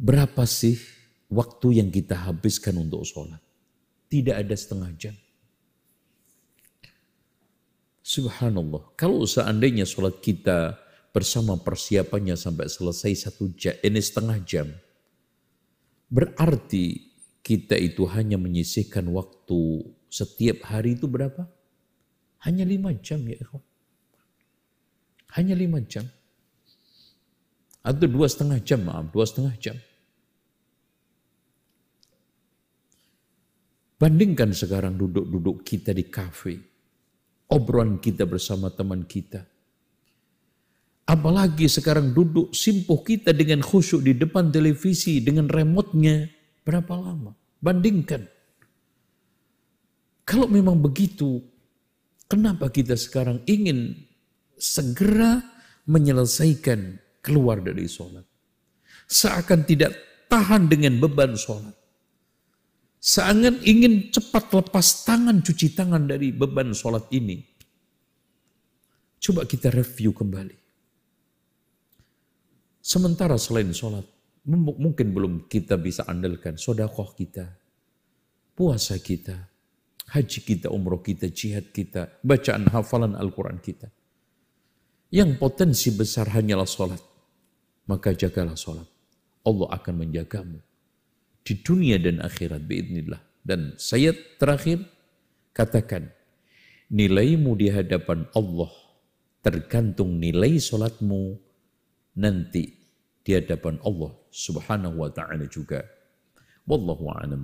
Berapa sih waktu yang kita habiskan untuk sholat? Tidak ada setengah jam. Subhanallah. Kalau seandainya sholat kita bersama persiapannya sampai selesai satu jam, ini setengah jam. Berarti kita itu hanya menyisihkan waktu setiap hari itu berapa? Hanya lima jam ya ikhwan. Hanya lima jam. Atau dua setengah jam, maaf, dua setengah jam. Bandingkan sekarang duduk-duduk kita di kafe. Obrolan kita bersama teman kita. Apalagi sekarang duduk simpuh kita dengan khusyuk di depan televisi dengan remotenya. Berapa lama? Bandingkan. Kalau memang begitu, kenapa kita sekarang ingin segera menyelesaikan keluar dari sholat? Seakan tidak tahan dengan beban sholat. Seakan ingin cepat lepas tangan, cuci tangan dari beban sholat ini. Coba kita review kembali. Sementara selain sholat, mungkin belum kita bisa andalkan sodakoh kita, puasa kita, haji kita, umroh kita, jihad kita, bacaan hafalan Al-Quran kita. Yang potensi besar hanyalah sholat. Maka jagalah sholat. Allah akan menjagamu di dunia dan akhirat biidnillah. Dan saya terakhir katakan, nilaimu di hadapan Allah tergantung nilai solatmu nanti di hadapan Allah subhanahu wa ta'ala juga. Wallahu a'lam.